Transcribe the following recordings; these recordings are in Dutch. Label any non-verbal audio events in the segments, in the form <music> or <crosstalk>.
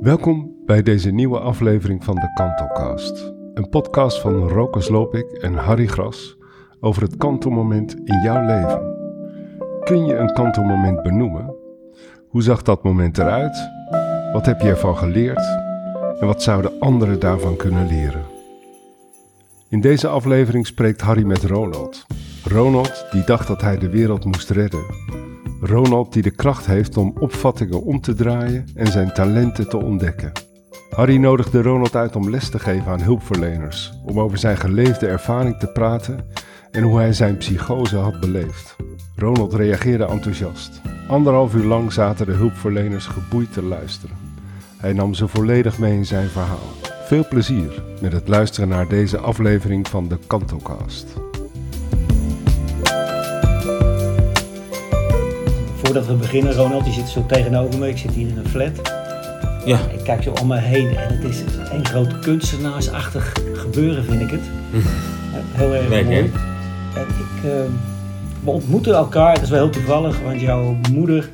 Welkom bij deze nieuwe aflevering van de Kantocast. Een podcast van Rokus Lopik en Harry Gras over het kantelmoment in jouw leven. Kun je een kantelmoment benoemen? Hoe zag dat moment eruit? Wat heb je ervan geleerd? En wat zouden anderen daarvan kunnen leren? In deze aflevering spreekt Harry met Ronald. Ronald die dacht dat hij de wereld moest redden. Ronald die de kracht heeft om opvattingen om te draaien en zijn talenten te ontdekken. Harry nodigde Ronald uit om les te geven aan hulpverleners, om over zijn geleefde ervaring te praten en hoe hij zijn psychose had beleefd. Ronald reageerde enthousiast. Anderhalf uur lang zaten de hulpverleners geboeid te luisteren. Hij nam ze volledig mee in zijn verhaal. Veel plezier met het luisteren naar deze aflevering van de Kantocast. Voordat we beginnen, Ronald, je zit zo tegenover me. Ik zit hier in een flat. Ja. Ik kijk zo om me heen en het is een groot kunstenaarsachtig gebeuren, vind ik het. Heel erg Leuk, mooi. En ik, eh, we ontmoeten elkaar, dat is wel heel toevallig, want jouw moeder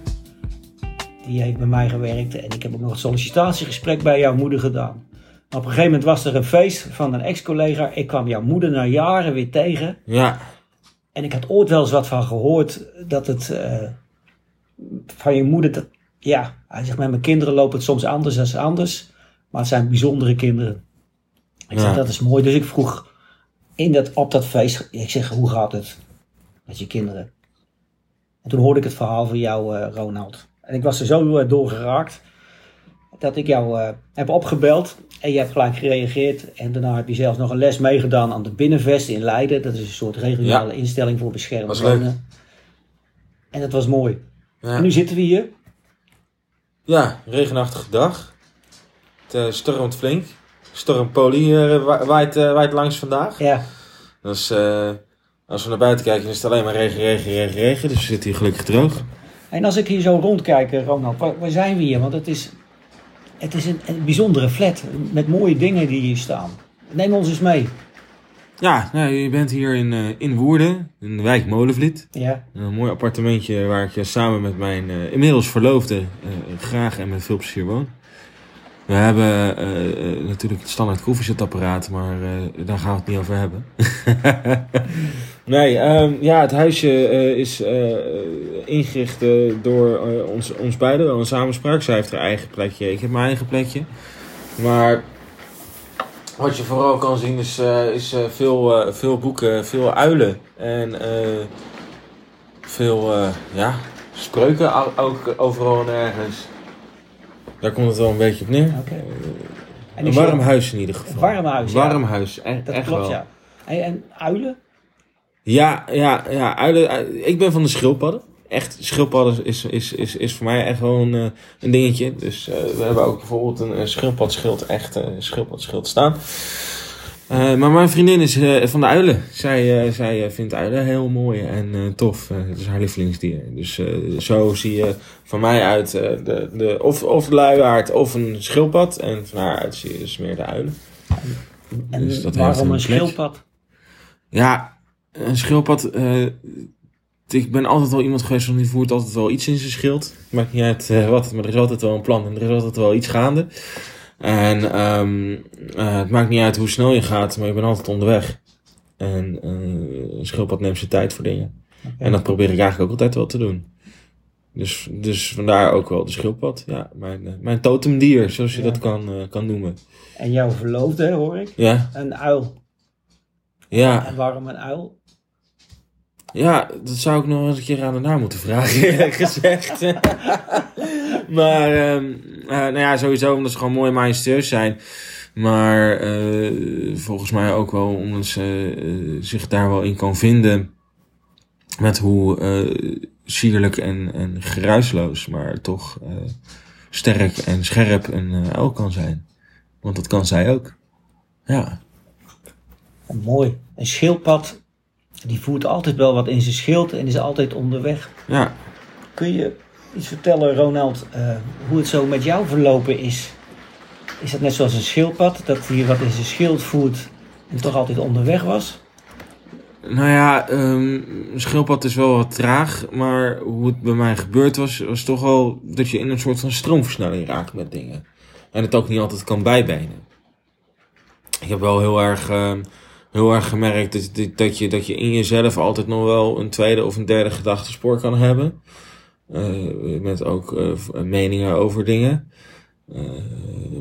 die heeft bij mij gewerkt en ik heb ook nog een sollicitatiegesprek bij jouw moeder gedaan. Maar op een gegeven moment was er een feest van een ex-collega. Ik kwam jouw moeder na jaren weer tegen. Ja, En ik had ooit wel eens wat van gehoord dat het eh, van je moeder, dat, ja, hij zegt met mijn kinderen loopt het soms anders dan anders, maar het zijn bijzondere kinderen. Ik zeg Ja. dat is mooi, dus ik vroeg in dat, op dat feest, ik zeg hoe gaat het met je kinderen? En toen hoorde ik het verhaal van jou, eh, Ronald. En ik was er zo eh, doorgeraakt dat ik jou eh, heb opgebeld en je hebt gelijk gereageerd. En daarna heb je zelfs nog een les meegedaan aan de Binnenvest in Leiden. Dat is een soort regionale instelling voor beschermd Was leuk. wonen. En dat was mooi. Ja. En nu zitten we hier. ja regenachtige dag. Het eh, stormt flink. Stormpoli eh, wa- waait, eh, waait langs vandaag. Ja, Dus eh, als we naar buiten kijken is het alleen maar regen, regen, regen, regen. Dus we zitten hier gelukkig droog. en als ik hier zo rondkijk, eh, Ronald, waar, waar zijn we hier? Want het is, het is een, een bijzondere flat met mooie dingen die hier staan. Neem ons eens mee. Ja, nou, je bent hier in, eh, in Woerden, in de wijk Molenvliet. Ja, Een mooi appartementje waar ik eh, samen met mijn eh, inmiddels verloofde graag en met veel plezier woon. We hebben natuurlijk het standaard koffiezetapparaat, maar daar gaan we het niet over hebben. <laughs> nee, ehm, ja, het huisje is ingericht door ons, ons beiden, wel een samenspraak. Zij heeft haar eigen plekje, ik heb mijn eigen plekje. Maar wat je vooral kan zien is, eh, is eh, veel, eh, veel boeken, veel uilen en veel ja, spreuken ook overal en ergens. Daar komt het wel een beetje op neer. En Een warm huis in ieder geval. Een warm huis, ja. Warm huis, e- Dat echt klopt, wel. ja. En, en uilen? Ja, ja, ja. Uilen, ui- ik ben van de schildpadden. Echt, schildpadden is, is, is, is voor mij echt wel een, eh, een dingetje. Dus eh, we hebben ook bijvoorbeeld een, een schildpadschild, echt eh, een schildpadschild staan. Maar mijn vriendin is van de uilen. Zij, zij vindt uilen heel mooi en tof. Het is haar lievelingsdier. Dus zo zie je van mij uit de, de, of, of de luiaard of een schildpad. En van haar uit zie je dus meer de uilen. En Dus dat waarom een een schildpad? Ja, een schildpad. Ik ben altijd wel iemand geweest van die voert altijd wel iets in zijn schild. Maakt niet uit eh, wat, maar er is altijd wel een plan en er is altijd wel iets gaande. En ehm, eh, het maakt niet uit hoe snel je gaat, maar je bent altijd onderweg. En eh, een schildpad neemt zijn tijd voor dingen. En dat probeer ik eigenlijk ook altijd wel te doen. Dus, dus vandaar ook wel de schildpad. Ja, mijn, mijn totemdier, zoals je Ja. dat kan, kan noemen. En jouw verloofde, hoor ik? Ja, Een uil. ja. En waarom een uil? Ja, dat zou ik nog eens een keer aan de naam moeten vragen, <laughs> eerlijk gezegd. <laughs> maar, ehm, eh, nou ja, sowieso omdat ze gewoon mooi en majestueus zijn. Maar eh, volgens mij ook wel omdat ze eh, zich daar wel in kan vinden. Met hoe sierlijk en, en geruisloos, maar toch sterk en scherp en eh uil kan zijn. Want dat kan zij ook. Ja. Mooi. Een schildpad, die voert altijd wel wat in zijn schild en is altijd onderweg. Ja. Kun je iets vertellen, Ronald, eh, hoe het zo met jou verlopen is? Is dat net zoals een schildpad, dat hij wat in zijn schild voert en toch altijd onderweg was? Nou ja, ehm schildpad is wel wat traag, maar hoe het bij mij gebeurd was, was toch wel dat je in een soort van stroomversnelling raakt met dingen. En het ook niet altijd kan bijbenen. Ik heb wel heel erg, ehm, heel erg gemerkt dat, dat, je, dat je in jezelf altijd nog wel een tweede of een derde gedachtespoor kan hebben. Eh, met ook eh, v- meningen over dingen. Eh,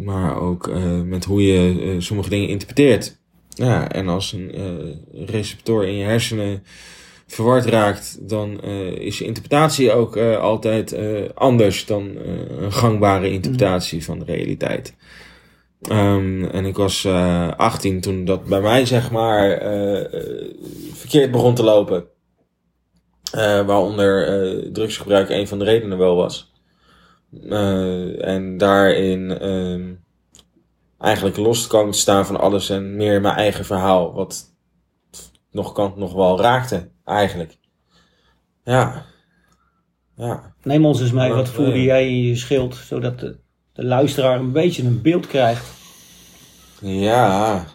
maar ook eh, met hoe je eh, sommige dingen interpreteert. Ja, en als een eh, receptor in je hersenen verward raakt, dan eh, is je interpretatie ook eh, altijd eh, anders dan eh, een gangbare interpretatie van de realiteit. Ehm, en ik was eh 18 toen dat bij mij, zeg maar, eh, eh, verkeerd begon te lopen. Eh, waaronder eh, drugsgebruik een van de redenen wel was. Eh, en daarin ehm, eigenlijk los te staan van alles en meer mijn eigen verhaal, wat nog kant nog wel raakte, eigenlijk. Ja. Ja. Neem ons eens mee, wat voelde jij in je schild, zodat de, de luisteraar een beetje een beeld krijgt. Ja.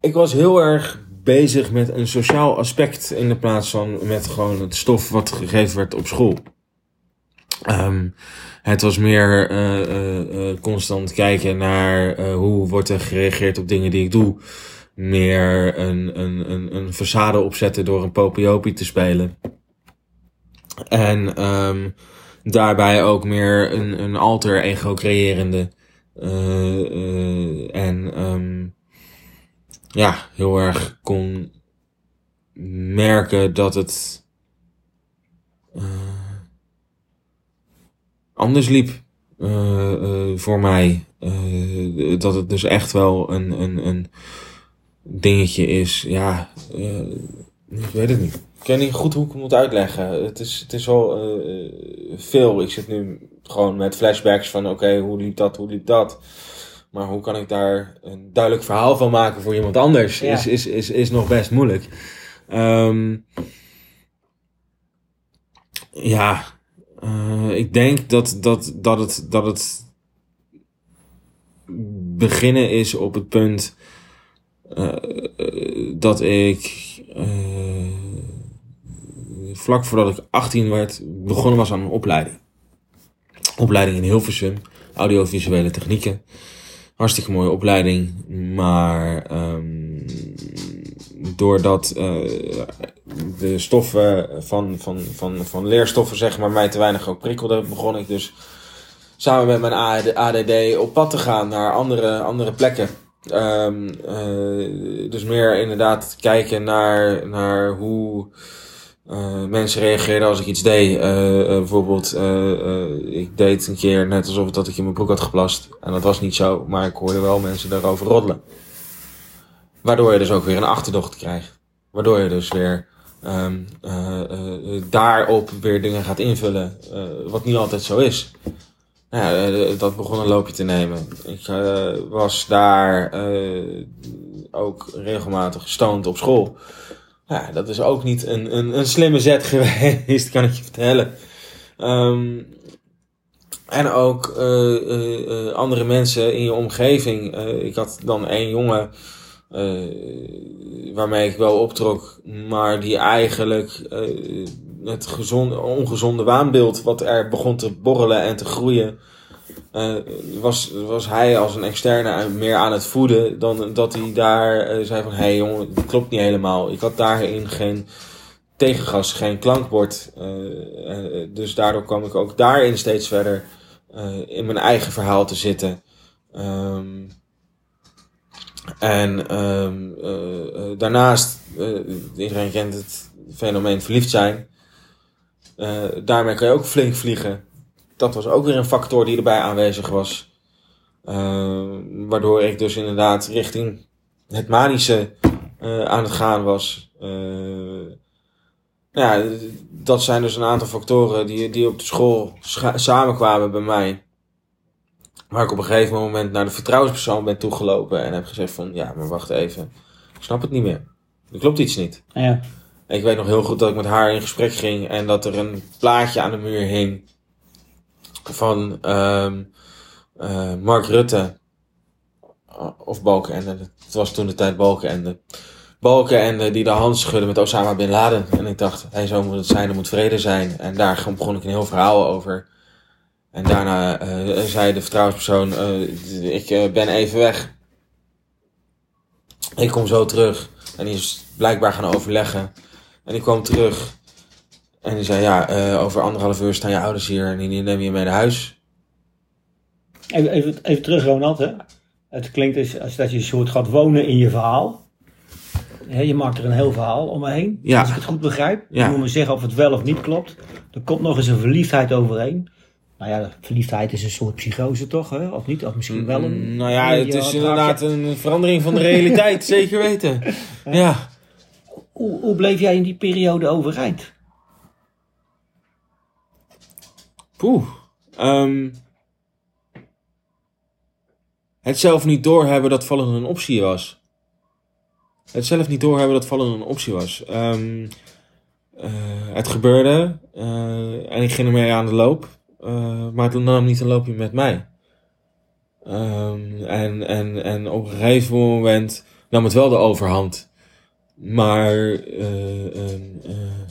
Ik was heel erg bezig met een sociaal aspect in de plaats van met gewoon het stof wat gegeven werd op school. Ehm, het was meer eh, eh, eh, constant kijken naar hoe wordt er gereageerd op dingen die ik doe. Meer een, een, een, een façade opzetten door een popiopie te spelen. En ehm, daarbij ook meer een, een alter ego creërende. eh, eh, en ehm, ja, heel erg kon merken dat het eh, anders liep voor mij. Dat het dus echt wel een, een, een dingetje is. Ja, ik weet het niet. Ik weet niet goed hoe ik het moet uitleggen. Het is, het is wel eh, eh, veel. Ik zit nu gewoon met flashbacks van oké, hoe liep dat, hoe liep dat. Maar hoe kan ik daar een duidelijk verhaal van maken voor iemand anders, Ja. is, is, is, is nog best moeilijk. Ehm, ja, eh, ik denk dat, dat, dat, het, dat het beginnen is op het punt dat ik vlak voordat ik 18 werd begonnen was aan een opleiding. Opleiding in Hilversum, audiovisuele technieken. Hartstikke mooie opleiding, maar ehm, doordat eh, de stoffen van, van, van, van leerstoffen zeg maar mij te weinig ook prikkelden, begon ik dus samen met mijn AD ADD op pad te gaan naar andere, andere plekken. Ehm, eh, dus meer inderdaad kijken naar, naar hoe eh, mensen reageerden als ik iets deed. Eh, eh, bijvoorbeeld, ik deed een keer net alsof dat ik in mijn broek had geplast. En dat was niet zo, maar ik hoorde wel mensen daarover roddelen. Waardoor je dus ook weer een achterdocht krijgt. Waardoor je dus weer ehm, eh, eh, daarop weer dingen gaat invullen. wat niet altijd zo is. Nou dat begon een loopje te nemen. Ik was daar ook regelmatig gestoned op school. Ja, dat is ook niet een, een, een slimme zet <laughs> geweest, kan ik je vertellen. Ehm, en ook eh, eh, eh, andere mensen in je omgeving. Ik had dan één jongen waarmee ik wel optrok, maar die eigenlijk het gezonde, ongezonde waanbeeld wat er begon te borrelen en te groeien, eh, was, was hij als een externe meer aan het voeden dan dat hij daar eh, zei van hé hey, jongen, dat klopt niet helemaal. Ik had daarin geen tegengas, geen klankbord. eh, dus daardoor kwam ik ook daarin steeds verder in mijn eigen verhaal te zitten. Ehm, en ehm, eh, eh, daarnaast, iedereen kent het fenomeen verliefd zijn. Daarmee kan je ook flink vliegen. Dat was ook weer een factor die erbij aanwezig was. Eh, waardoor ik dus inderdaad richting het manische eh, aan het gaan was. Nou ja, dat zijn dus een aantal factoren die, die op de school samenkwamen bij mij. Waar ik op een gegeven moment naar de vertrouwenspersoon ben toegelopen en heb gezegd van, ja, maar wacht even. Ik snap het niet meer. Er klopt iets niet. Ja, Ik weet nog heel goed dat ik met haar in gesprek ging en dat er een plaatje aan de muur hing van ehm, eh, Mark Rutte of Balkenende. Het was toen de tijd Balkenende. Balkenende die de hand schudde met Osama Bin Laden. En ik dacht, hé, zo moet het zijn, er moet vrede zijn. En daar begon ik een heel verhaal over. En daarna eh, zei de vertrouwenspersoon, eh, ik ben even weg. Ik kom zo terug. En die is blijkbaar gaan overleggen. En die kwam terug. En die zei, ja, eh, over anderhalf uur staan je ouders hier en die nemen je mee naar huis. Even, even, even terug, Ronald. Hè? Het klinkt dus als dat je een soort gaat wonen in je verhaal. Je maakt er een heel verhaal omheen. Ja. Als ik het goed begrijp. Ja. Je moet me zeggen of het wel of niet klopt. Er komt nog eens een verliefdheid overheen. Nou ja, verliefdheid is een soort psychose toch? Hè? Of niet? Of misschien wel een... Mm, Nou ja, het is inderdaad een verandering van de realiteit, <laughs> zeker weten. Ja. Hoe, hoe bleef jij in die periode overeind? Poeh. Ehm, het zelf niet doorhebben dat vallen een optie was. Het zelf niet doorhebben dat vallen een optie was. Ehm, eh, het gebeurde eh, en ik ging ermee aan de loop. eh, maar toen nam niet een loopje met mij. Ehm, en, en, en op een gegeven moment nam het wel de overhand. Maar eh,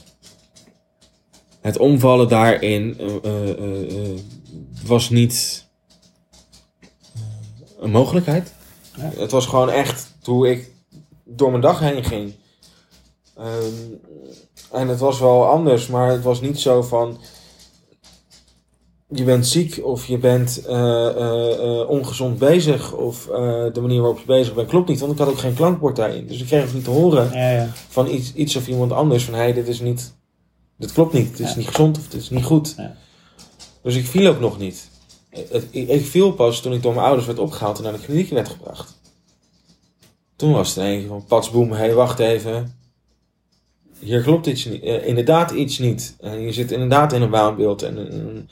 het omvallen daarin eh, eh, eh, was niet een mogelijkheid. Ja. Het was gewoon echt hoe ik door mijn dag heen ging. Ehm, en het was wel anders, maar het was niet zo van. Je bent ziek of je bent ongezond bezig of de manier waarop je bezig bent klopt niet, want ik had ook geen klankbord daarin. Dus ik kreeg het niet te horen Ja, ja. van iets, iets of iemand anders van hey, dit is niet, dit klopt niet, dit is Ja. niet gezond of dit is niet goed. Ja. Dus ik viel ook nog niet. Het- Ik, ik viel pas toen ik door mijn ouders werd opgehaald en naar de kliniek werd gebracht. Toen was het keer van patsboom, hé hey, wacht even. Hier klopt iets niet, eh, inderdaad iets niet. En je zit inderdaad in een waanbeeld en een, een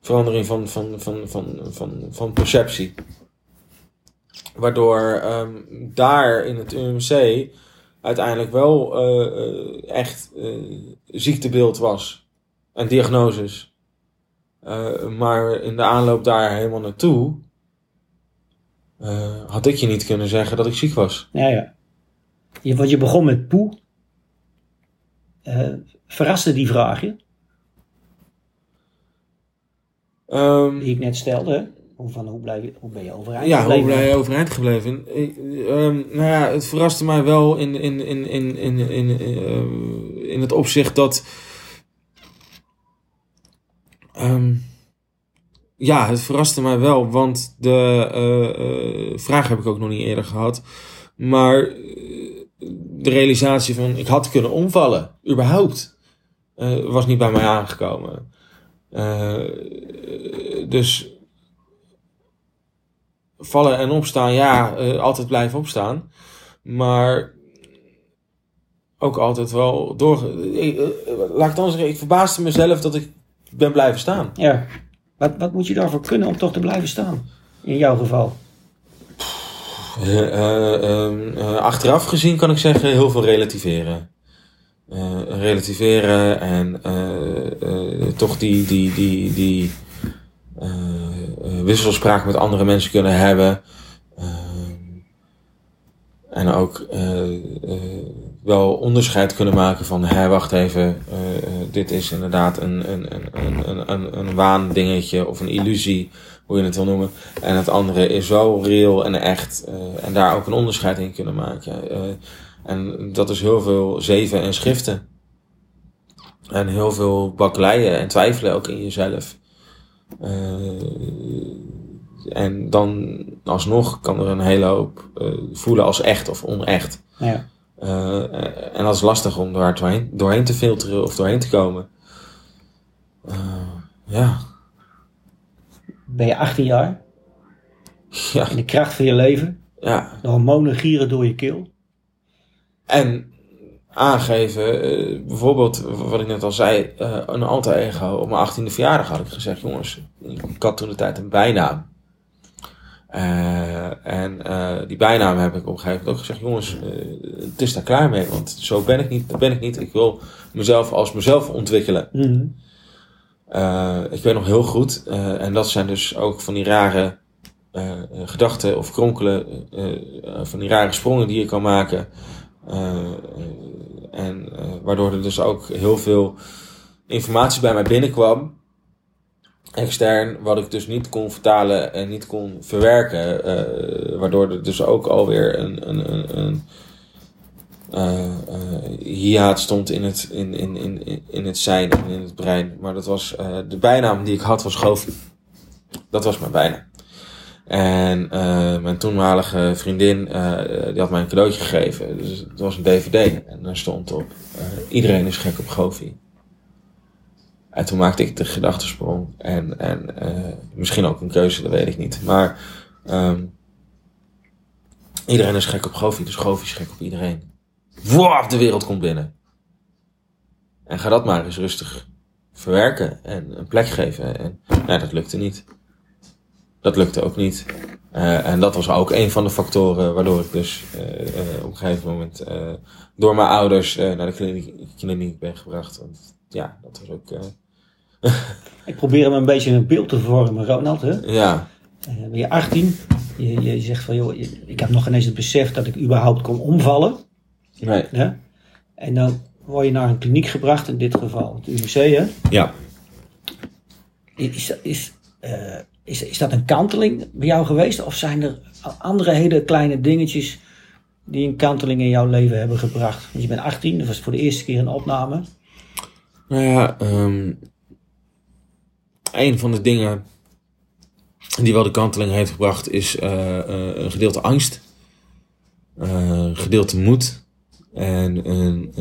verandering van, van, van, van, van, van perceptie. Waardoor ehm, daar in het UMC uiteindelijk wel eh, eh, echt eh, ziektebeeld was. En diagnoses. Maar in de aanloop daar helemaal naartoe had ik je niet kunnen zeggen dat ik ziek was. Ja, ja. Je, want je begon met poe. Verraste die vraag je, Ehm, die ik net stelde. Hoe, van, hoe, blijf je, hoe ben je overeind ja, hoe gebleven? ben je overeind gebleven? Ik, ehm, nou ja, het verraste mij wel in, in, in, in, in, in, eh, in het opzicht dat. ehm, ja, het verraste mij wel, want de eh, eh, vraag heb ik ook nog niet eerder gehad. Maar de realisatie van ik had kunnen omvallen, überhaupt, was niet bij mij aangekomen. Dus vallen en opstaan, ja, eh, altijd blijven opstaan. Maar ook altijd wel door. Ik, eh, laat ik het anders zeggen, ik verbaasde mezelf dat ik ben blijven staan. Ja. Wat, wat moet je daarvoor kunnen om toch te blijven staan? In jouw geval. Eh, eh, ehm, eh, achteraf gezien kan ik zeggen, heel veel relativeren. Eh, relativeren en eh, eh, toch die, die, die, die eh, eh, wisselspraak met andere mensen kunnen hebben. Ehm, en ook eh, eh, wel onderscheid kunnen maken van, hé, wacht even, eh, eh, dit is inderdaad een, een, een, een, een, waandingetje of een illusie, hoe je het wil noemen. En het andere is wel reëel en echt. eh, en daar ook een onderscheid in kunnen maken. Eh, en dat is heel veel zeven en schriften. En heel veel bakkeleien en twijfelen ook in jezelf. Eh, en dan alsnog kan er een hele hoop eh, voelen als echt of onecht. Ja. Eh, en dat is lastig om daar doorheen, doorheen te filteren of doorheen te komen. Ja. Ben je 18 jaar? ja, In de kracht van je leven. ja. De hormonen gieren door je keel. En aangeven, eh, bijvoorbeeld wat ik net al zei, eh, een alter ego. Op mijn 18e verjaardag had ik gezegd, jongens, ik had toen de tijd een bijnaam. Eh, en die bijnaam heb ik op een gegeven moment ook gezegd, jongens, het is daar klaar mee, want zo ben ik niet, dat ben ik niet. Ik wil mezelf als mezelf ontwikkelen. Mhm. Ik weet nog heel goed, en dat zijn dus ook van die rare gedachten of kronkelen, van die rare sprongen die je kan maken. Eh, eh, en eh, waardoor er dus ook heel veel informatie bij mij binnenkwam. Extern, wat ik dus niet kon vertalen en niet kon verwerken. waardoor er dus ook alweer een, een, een, een hiaat stond in het, in, in, in, in het zijn en in het brein. Maar dat was de bijnaam die ik had was Goofy. Dat was mijn bijnaam. En eh, mijn toenmalige vriendin, eh, die had mij een cadeautje gegeven. Dus het was een dvd. En daar stond op, eh, iedereen is gek op Goofy. En toen maakte ik de gedachtesprong. En, en misschien ook een keuze, dat weet ik niet. Maar ehm, iedereen is gek op Goofy, dus Goofy is gek op iedereen. Wow, de wereld komt binnen. En ga dat maar eens rustig verwerken en een plek geven. En nee, dat lukte niet. Dat lukte ook niet. Eh, en dat was ook een van de factoren waardoor ik dus eh, eh, op een gegeven moment door mijn ouders naar de kliniek, kliniek ben gebracht. Want ja, dat was ook. Ik probeer hem een beetje een beeld te vormen, Ronald. Hè? ja, ben je 18? Je, je zegt van, joh, ik heb nog ineens het besef dat ik überhaupt kon omvallen. nee. Hè? En dan word je naar een kliniek gebracht, in dit geval het UMC. Hè? Ja. Is, is, is, is dat een kanteling bij jou geweest? Of zijn er andere hele kleine dingetjes die een kanteling in jouw leven hebben gebracht? Want je bent 18, dat was voor de eerste keer een opname. Nou ja, ehm een van de dingen die wel de kanteling heeft gebracht is eh, eh, een gedeelte angst, eh, een gedeelte moed en een,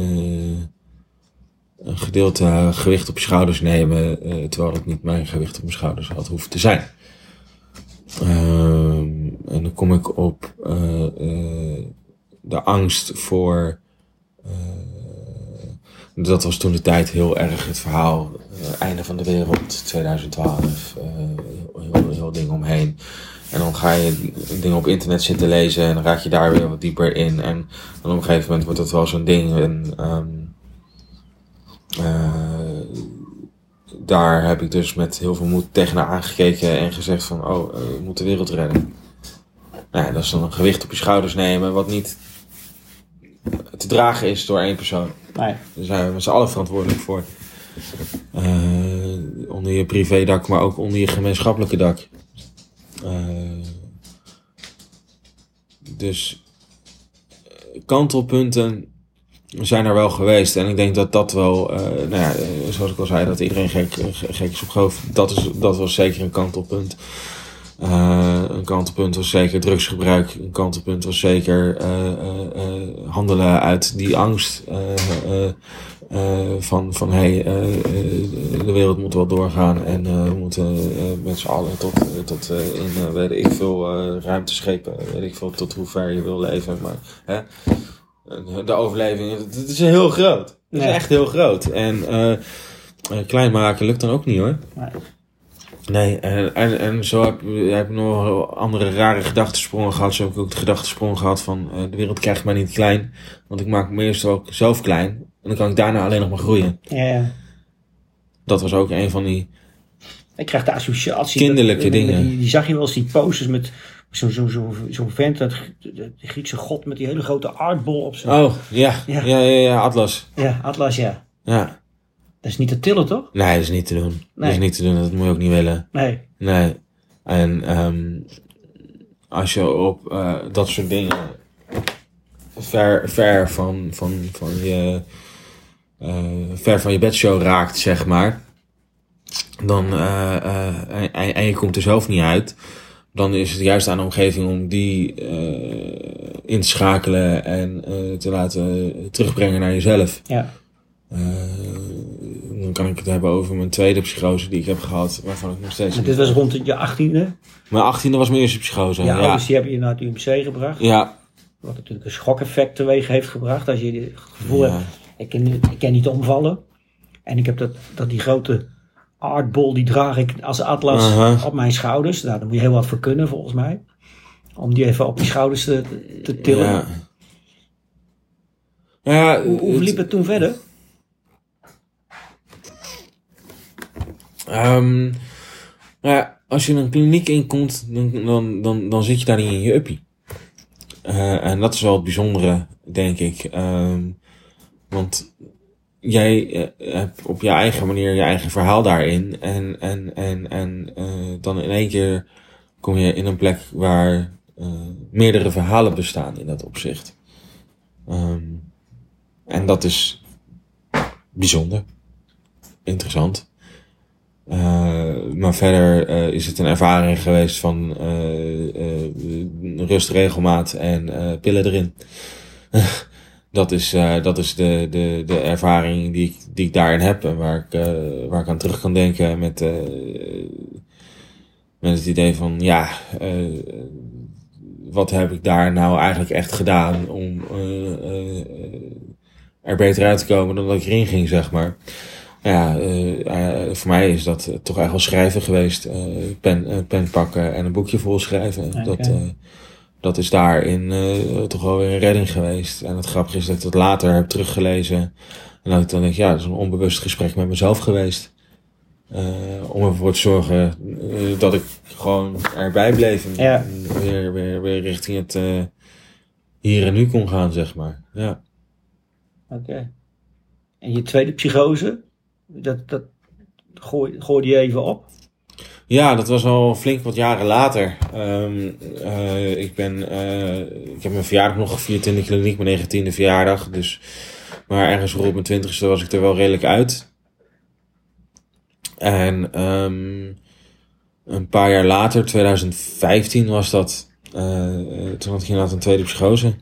een gedeelte gewicht op je schouders nemen, eh, terwijl het niet mijn gewicht op mijn schouders had hoeven te zijn. Ehm, en dan kom ik op eh, eh, de angst voor dat was toen de tijd heel erg het verhaal. einde van de wereld, 2012. eh, heel, heel, ding omheen. En dan ga je dingen op internet zitten lezen en dan raak je daar weer wat dieper in. En dan op een gegeven moment wordt het wel zo'n ding. En, ehm, eh, daar heb ik dus met heel veel moed tegenaan aangekeken en gezegd van, oh, eh, we moeten de wereld redden. Nou ja, dat is dan een gewicht op je schouders nemen, wat niet te dragen is door één persoon. Nee. Daar zijn we met z'n allen verantwoordelijk voor. Eh, onder je privédak, maar ook onder je gemeenschappelijke dak. Eh, dus eh, kantelpunten zijn er wel geweest. En ik denk dat dat wel, eh, nou ja, eh, zoals ik al zei, dat iedereen gek, ge- gek is op geloof. Dat, is, dat was zeker een kantelpunt. Eh, een kantelpunt was zeker drugsgebruik. Een kantelpunt was zeker eh, eh, eh, handelen uit die angst. eh, eh, eh, van van hey, eh, eh, de wereld moet wel doorgaan. En eh, we moeten eh, met z'n allen tot, eh, tot eh, in eh, weet ik veel eh, ruimteschepen. Weet ik veel tot hoe ver je wil leven. Maar hè, de overleving, het, is heel groot. Het is echt heel groot. En eh, eh, klein maken lukt dan ook niet hoor. Nee. Nee, en, en, en zo heb, heb ik nog andere rare gedachtensprongen gehad. Zo heb ik ook de gedachtensprong gehad van eh, de wereld krijgt mij niet klein. Want ik maak me eerst ook zelf klein. En dan kan ik daarna alleen nog maar groeien. Ja, ja. Dat was ook een van die... Ik krijg de associatie. Kinderlijke dingen. Die, die zag je wel eens, die posters met zo'n zo, zo, zo'n vent, dat, de, Griekse god met die hele grote aardbol op zijn... Oh, ja. Ja. Ja, ja, ja, Atlas. Ja, Atlas, ja. Ja. Dat is niet te tillen, toch? Nee, dat is niet te doen. Dat is niet te doen, dat moet je ook niet willen. Nee. Nee. En ehm als je op eh, dat soort dingen ver, ver van, van, van je eh, ver van je bedshow raakt, zeg maar. Dan, eh, en, en je komt er zelf niet uit. Dan is het juist aan de omgeving om die eh, in te schakelen en eh, te laten terugbrengen naar jezelf. Ja. Eh, dan kan ik het hebben over mijn tweede psychose die ik heb gehad, waarvan ik nog steeds. Maar dit was rond je achttiende. Mijn achttiende was mijn eerste psychose. Ja, Ja, ouders die hebben je naar het UMC gebracht. ja. Wat natuurlijk een schokeffect teweeg heeft gebracht. Als je het gevoel Ja. hebt, ik kan, niet- ik kan niet omvallen. En ik heb dat, dat die grote aardbol, die draag ik als atlas op mijn schouders. Nou, daar moet je heel wat voor kunnen volgens mij. Om die even op je schouders te, te tillen. Ja. Ja, Hoe, hoe het- liep het toen verder? Ehm, nou ja, als je een kliniek inkomt, dan, dan, dan, dan zit je daar niet in je uppie. Uh, en dat is wel het bijzondere, denk ik. Ehm, want jij hebt op je eigen manier je eigen verhaal daarin. En, en, en, en uh, dan in één keer kom je in een plek waar meerdere verhalen bestaan in dat opzicht. Um, en dat is bijzonder. Interessant. Maar verder is het een ervaring geweest van rust, regelmaat en pillen erin. <laughs> dat is, dat is de, de, de ervaring die ik, die ik daarin heb en waar ik, waar ik aan terug kan denken met, met het idee van ja, wat heb ik daar nou eigenlijk echt gedaan om er beter uit te komen dan dat ik erin ging, zeg maar ja, uh, voor mij is dat toch echt wel schrijven geweest. Pen, pen pakken en een boekje vol schrijven. Okay. Dat, dat is daarin toch wel weer een redding geweest. En het grappige is dat ik het later heb teruggelezen. En dat ik dan denk, ja, dat is een onbewust gesprek met mezelf geweest. om ervoor te zorgen dat ik gewoon erbij bleef. En ja. weer, weer, weer richting het hier en nu kon gaan, zeg maar. Ja. Oké. Okay. En je tweede psychose? Dat, dat gooi, gooi je even op? Ja, dat was al flink wat jaren later. Um, uh, ik, ben, uh, ik heb mijn verjaardag nog gevierd in de kliniek, mijn 19e verjaardag. Dus, maar ergens rond mijn 20e was ik er wel redelijk uit. En um, een paar jaar later, 2015 was dat, uh, toen had ik inderdaad een tweede psychose.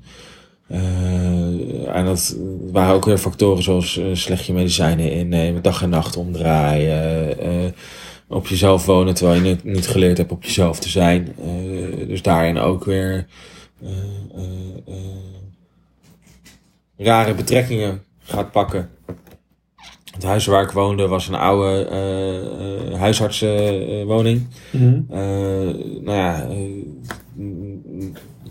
En dat waren ook weer factoren zoals uh, medicijnen innemen, dag en nacht omdraaien, op jezelf wonen terwijl je niet, geleerd hebt op jezelf te zijn. dus daarin ook weer rare betrekkingen gaat pakken. Het huis waar ik woonde was een oude huisartsenwoning. Mm nou ja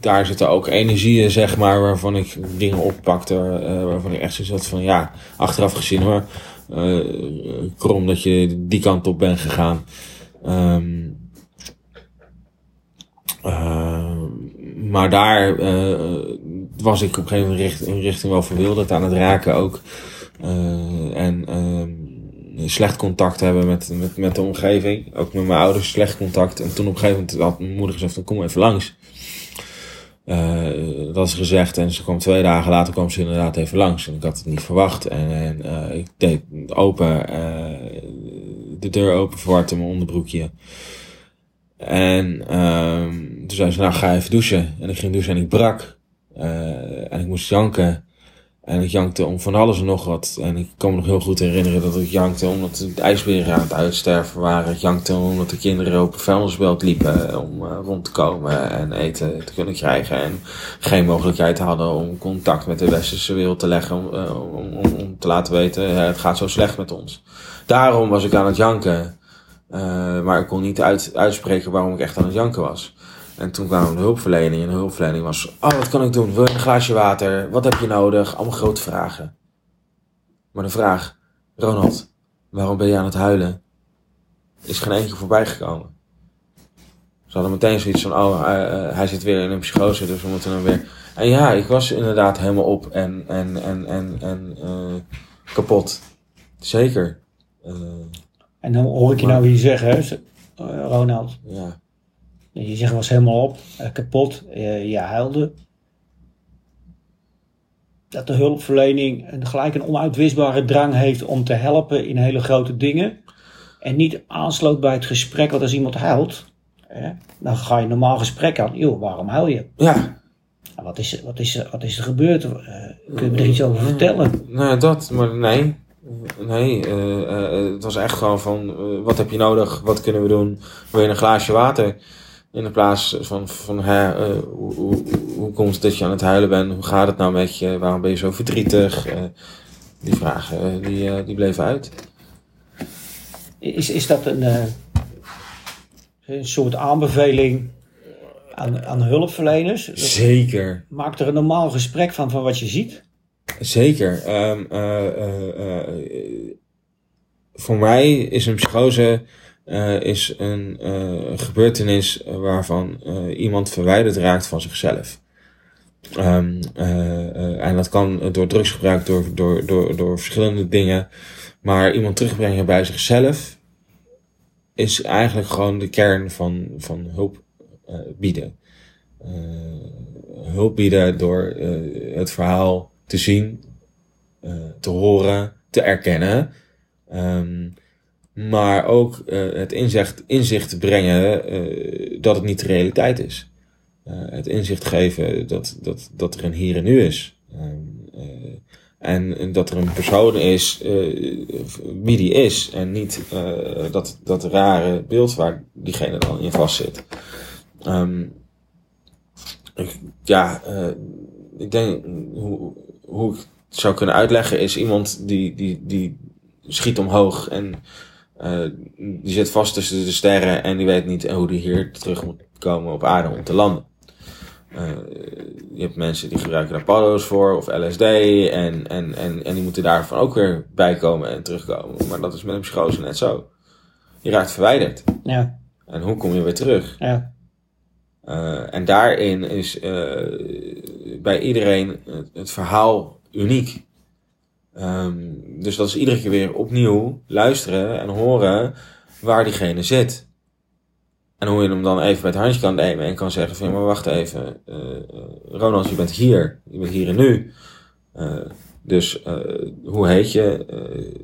daar zitten ook energieën, zeg maar, waarvan ik dingen oppakte, waarvan ik echt zo zat van, ja, achteraf gezien hoor, krom dat je die kant op bent gegaan. Um, uh, maar daar was ik op een gegeven moment in richting wel verwilderd aan het raken ook. en slecht contact hebben met, met, met de omgeving. Ook met mijn ouders slecht contact. En toen op een gegeven moment had mijn moeder gezegd, kom even langs. Uh, dat is gezegd en ze kwam twee dagen later kwam ze inderdaad even langs. En ik had het niet verwacht. En, uh, ik deed open, uh, de deur open verwartte mijn onderbroekje. En um, toen zei ze, nou ga even douchen. En ik ging douchen en ik brak. en ik moest janken. En ik jankte om van alles en nog wat. En ik kan me nog heel goed herinneren dat ik jankte omdat de ijsberen aan het uitsterven waren. Ik jankte omdat de kinderen op een vuilnisbelt liepen om uh, rond te komen en eten te kunnen krijgen. En geen mogelijkheid hadden om contact met de westerse wereld te leggen. Om, uh, om, om, te laten weten, uh, het gaat zo slecht met ons. Daarom was ik aan het janken. maar ik kon niet uit, uitspreken waarom ik echt aan het janken was. En toen kwamen de hulpverlening. En de hulpverlening was: Oh, wat kan ik doen? Wil je een glaasje water? Wat heb je nodig? Allemaal grote vragen. Maar de vraag: Ronald, waarom ben je aan het huilen? Is geen enkele voorbij gekomen. Ze hadden meteen zoiets van: Oh, uh, hij zit weer in een psychose, dus we moeten hem weer. En ja, ik was inderdaad helemaal op en, en, en, en, en uh, kapot. Zeker. en dan hoor ik je maar, nou weer zeggen, Ronald. Ja. Je zegt was helemaal op, uh, kapot, uh, je huilde. Dat de hulpverlening een, gelijk een onuitwisbare drang heeft om te helpen in hele grote dingen. En niet aansloot bij het gesprek, want als iemand huilt, eh, dan ga je een normaal gesprek aan. Joh, waarom huil je? Ja. Wat is, wat is, wat is er gebeurd? kun je me er iets over vertellen? Nou, dat, maar nee. Nee, uh, uh, het was echt gewoon van, uh, wat heb je nodig? Wat kunnen we doen? Wil je een glaasje water? In de plaats van, van hè, uh, hoe, hoe, hoe komt het dat je aan het huilen bent? Hoe gaat het nou met je? Waarom ben je zo verdrietig? Uh, die vragen uh, die, die bleven uit. Is, is dat een, een soort aanbeveling aan, aan hulpverleners? Dat Zeker. Maakt er een normaal gesprek van, van wat je ziet? Zeker. Um, voor mij is een psychose eh, is een eh, gebeurtenis waarvan eh, iemand verwijderd raakt van zichzelf. Ehm, eh, eh, en dat kan door drugsgebruik, door, door, door, door verschillende dingen. Maar iemand terugbrengen bij zichzelf is eigenlijk gewoon de kern van, van hulp bieden. Hulp bieden door het verhaal te zien, te horen, te erkennen. Ehm, maar ook eh, het inzicht, inzicht brengen eh, dat het niet de realiteit is. Eh, het inzicht geven dat, dat, dat er een hier en nu is. Ehm, eh, en dat er een persoon is wie die is. En niet dat, dat rare beeld waar diegene dan in vastzit. Ehm, ik- ja, ik denk hoe, hoe ik het zou kunnen uitleggen is iemand die, die, die schiet omhoog en eh, die zit vast tussen de sterren en die weet niet hoe die hier terug moet komen op aarde om te landen. Eh, je hebt mensen die gebruiken daar paddo's voor of LSD en, en, en, en die moeten daarvan ook weer bijkomen en terugkomen. Maar dat is met een psychose net zo. Je raakt verwijderd. Ja, En hoe kom je weer terug? ja, Eh, en daarin is bij iedereen het, het verhaal uniek. Ehm, dus dat is iedere keer weer opnieuw luisteren en horen waar diegene zit. En hoe je hem dan even bij het handje kan nemen en kan zeggen van, maar wacht even, eh, eh, Ronald, je bent hier, je bent hier en nu. Eh, dus hoe heet je?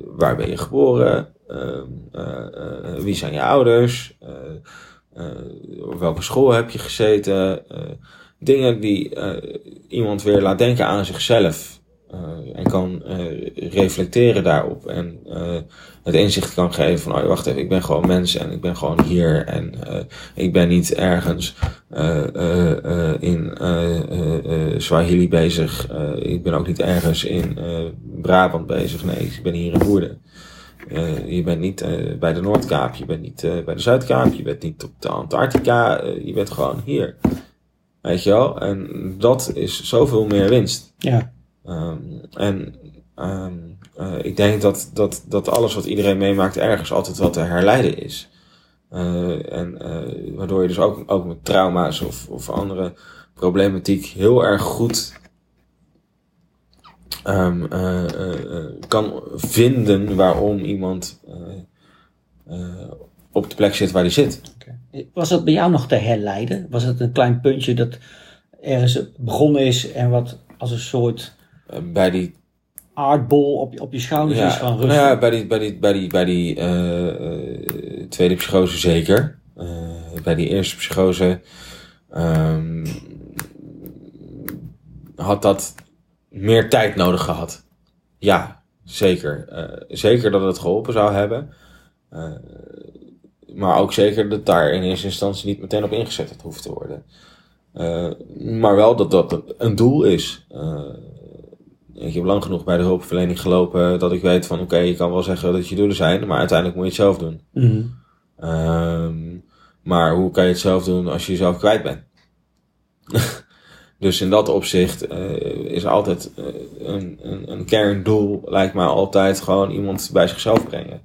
Waar ben je geboren? Ehm, eh, eh, wie zijn je ouders? Op welke school heb je gezeten? Dingen die iemand weer laat denken aan zichzelf. Eh, en kan eh, reflecteren daarop. En eh, het inzicht kan geven van, oh wacht even, ik ben gewoon mens en ik ben gewoon hier. En ik ben niet ergens in Swahili bezig. Ik ben ook niet ergens in Brabant bezig. Nee, ik ben hier in Woerden. Eh, je bent niet bij de Noordkaap, je bent niet bij de Zuidkaap, je bent niet op de Antarctica, je bent gewoon hier. Weet je wel? En dat is zoveel meer winst. ja, Ehm, en ehm, eh, ik denk dat, dat, dat alles wat iedereen meemaakt ergens altijd wel te herleiden is. Eh, en eh, waardoor je dus ook, ook met trauma's of, of andere problematiek heel erg goed ehm, eh, eh, eh, kan vinden waarom iemand op de plek zit waar hij zit. Was dat bij jou nog te herleiden? Was het een klein puntje dat ergens begonnen is en wat als een soort bij die aardbol op, je- op je schouders is gaan nou rusten? ja, bij die, bij die, bij die, bij die eh, eh, tweede psychose zeker. Eh, bij die eerste psychose ehm, had dat meer tijd nodig gehad. Ja, zeker. Eh, zeker dat het geholpen zou hebben. Eh, maar ook zeker dat daar in eerste instantie niet meteen op ingezet had hoeft te worden. Eh, maar wel dat dat een doel is. Ik heb lang genoeg bij de hulpverlening gelopen dat ik weet van oké, je kan wel zeggen dat je doelen zijn, maar uiteindelijk moet je het zelf doen. Mhm. Ehm, maar hoe kan je het zelf doen als je jezelf kwijt bent? <laughs> dus in dat opzicht eh, is altijd eh, een, een, een kerndoel, lijkt mij altijd gewoon iemand bij zichzelf brengen.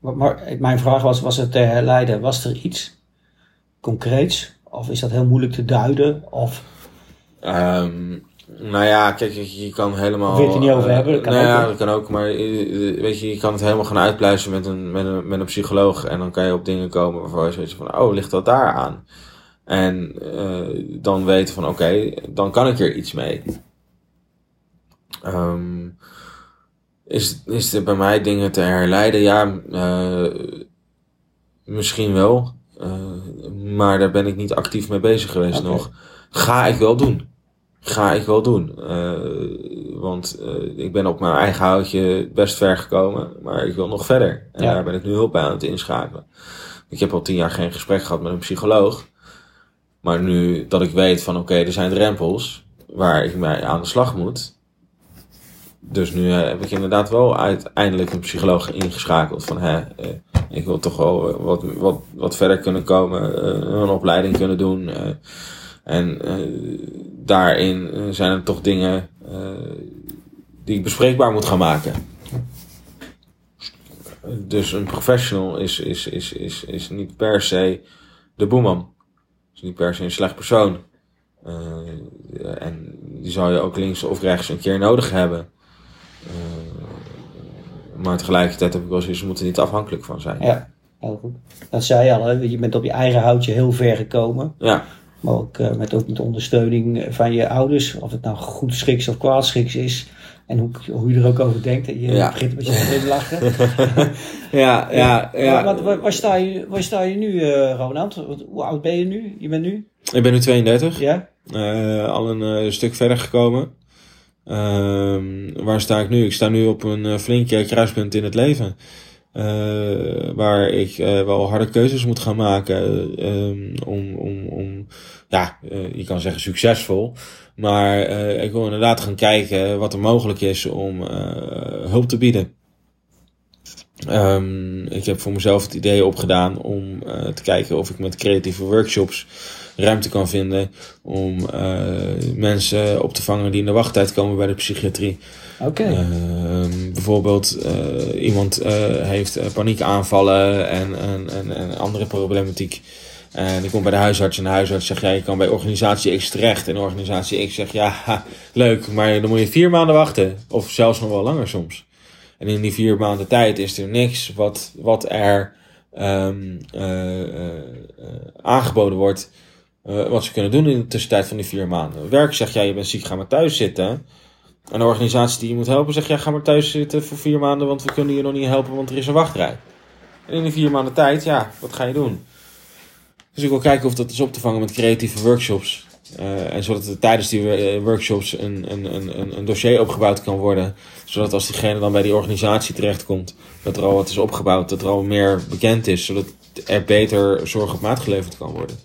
Maar, maar mijn vraag was, was het te herleiden? Was er iets concreets? Of is dat heel moeilijk te duiden? Of Ehm, nou ja, kijk, je, kan helemaal. Wil je het er niet over eh, hebben? Dat kan nou ook, ja, dat kan ook. Maar eh, weet je, je kan het helemaal gaan uitpluizen met een, met, een, met een psycholoog. En dan kan je op dingen komen waarvan je zoiets van: oh, ligt dat daar aan? En eh, dan weten van: oké, dan kan ik er iets mee. Ehm, is, is er bij mij dingen te herleiden? Ja, eh, misschien wel. Eh, maar daar ben ik niet actief mee bezig geweest nog. Ga ik wel doen. Ga ik wel doen. Eh, want eh, ik ben op mijn eigen houtje best ver gekomen. Maar ik wil nog verder. En Ja. daar ben ik nu hulp bij aan het inschakelen. Ik heb al tien jaar geen gesprek gehad met een psycholoog. Maar nu dat ik weet van oké, er zijn drempels waar ik mee aan de slag moet. Dus nu eh, heb ik inderdaad wel uiteindelijk een psycholoog ingeschakeld. Van hè, ik wil toch wel wat, wat, wat verder kunnen komen, een opleiding kunnen doen. En eh, daarin eh, zijn er toch dingen eh, die ik bespreekbaar moet gaan maken. dus een professional is, is, is, is, is niet per se de boeman. Is niet per se een slecht persoon. Uh, en die zou je ook links of rechts een keer nodig hebben. Uh, maar tegelijkertijd heb ik wel zoiets, we moeten niet afhankelijk van zijn. Ja, heel goed. Dat zei je al, hè? je bent op je eigen houtje heel ver gekomen. Ja. Maar ook, uh, met, ook met ondersteuning van je ouders, of het nou goed schiks of kwaad schiks is. En hoe, hoe je er ook over denkt. Je ja. begint een beetje te lachen. <laughs> <laughs> ja, ja, ja. Waar, waar, waar, sta je, waar sta je nu, uh, Ronald? Hoe oud ben je nu? Je bent nu? Ik ben nu 32. Ja. Uh, al een uh, stuk verder gekomen. Uh, waar sta ik nu? Ik sta nu op een flink kruispunt in het leven. Waar ik wel harde keuzes moet gaan maken. om, om, om, ja, je kan zeggen succesvol. Maar ik wil inderdaad gaan kijken wat er mogelijk is om hulp te bieden. Um, ik heb voor mezelf het idee opgedaan om te kijken of ik met creatieve workshops ruimte kan vinden om uh, mensen op te vangen die in de wachttijd komen bij de psychiatrie. Oké. Okay. Uh, bijvoorbeeld uh, iemand heeft paniekaanvallen en, en, en, en, andere problematiek. En ik kom bij de huisarts en de huisarts zegt, ja, je kan bij organisatie X terecht. En organisatie X zegt, ja, ha, leuk, maar dan moet je vier maanden wachten. Of zelfs nog wel langer soms. En in die vier maanden tijd is er niks wat, wat er um, uh, uh, aangeboden wordt. Uh, wat ze kunnen doen in de tussentijd van die vier maanden. Werk zegt, ja, je bent ziek, ga maar thuis zitten. En de organisatie die je moet helpen zegt, ja, ga maar thuis zitten voor vier maanden, want we kunnen je nog niet helpen, want er is een wachtrij. En in die vier maanden tijd, ja, wat ga je doen? Dus ik wil kijken of dat is op te vangen met creatieve workshops. Uh, en zodat er tijdens die workshops een, een, een, een dossier opgebouwd kan worden. Zodat als diegene dan bij die organisatie terechtkomt, dat er al wat is opgebouwd, dat er al meer bekend is. Zodat er beter zorg op maat geleverd kan worden.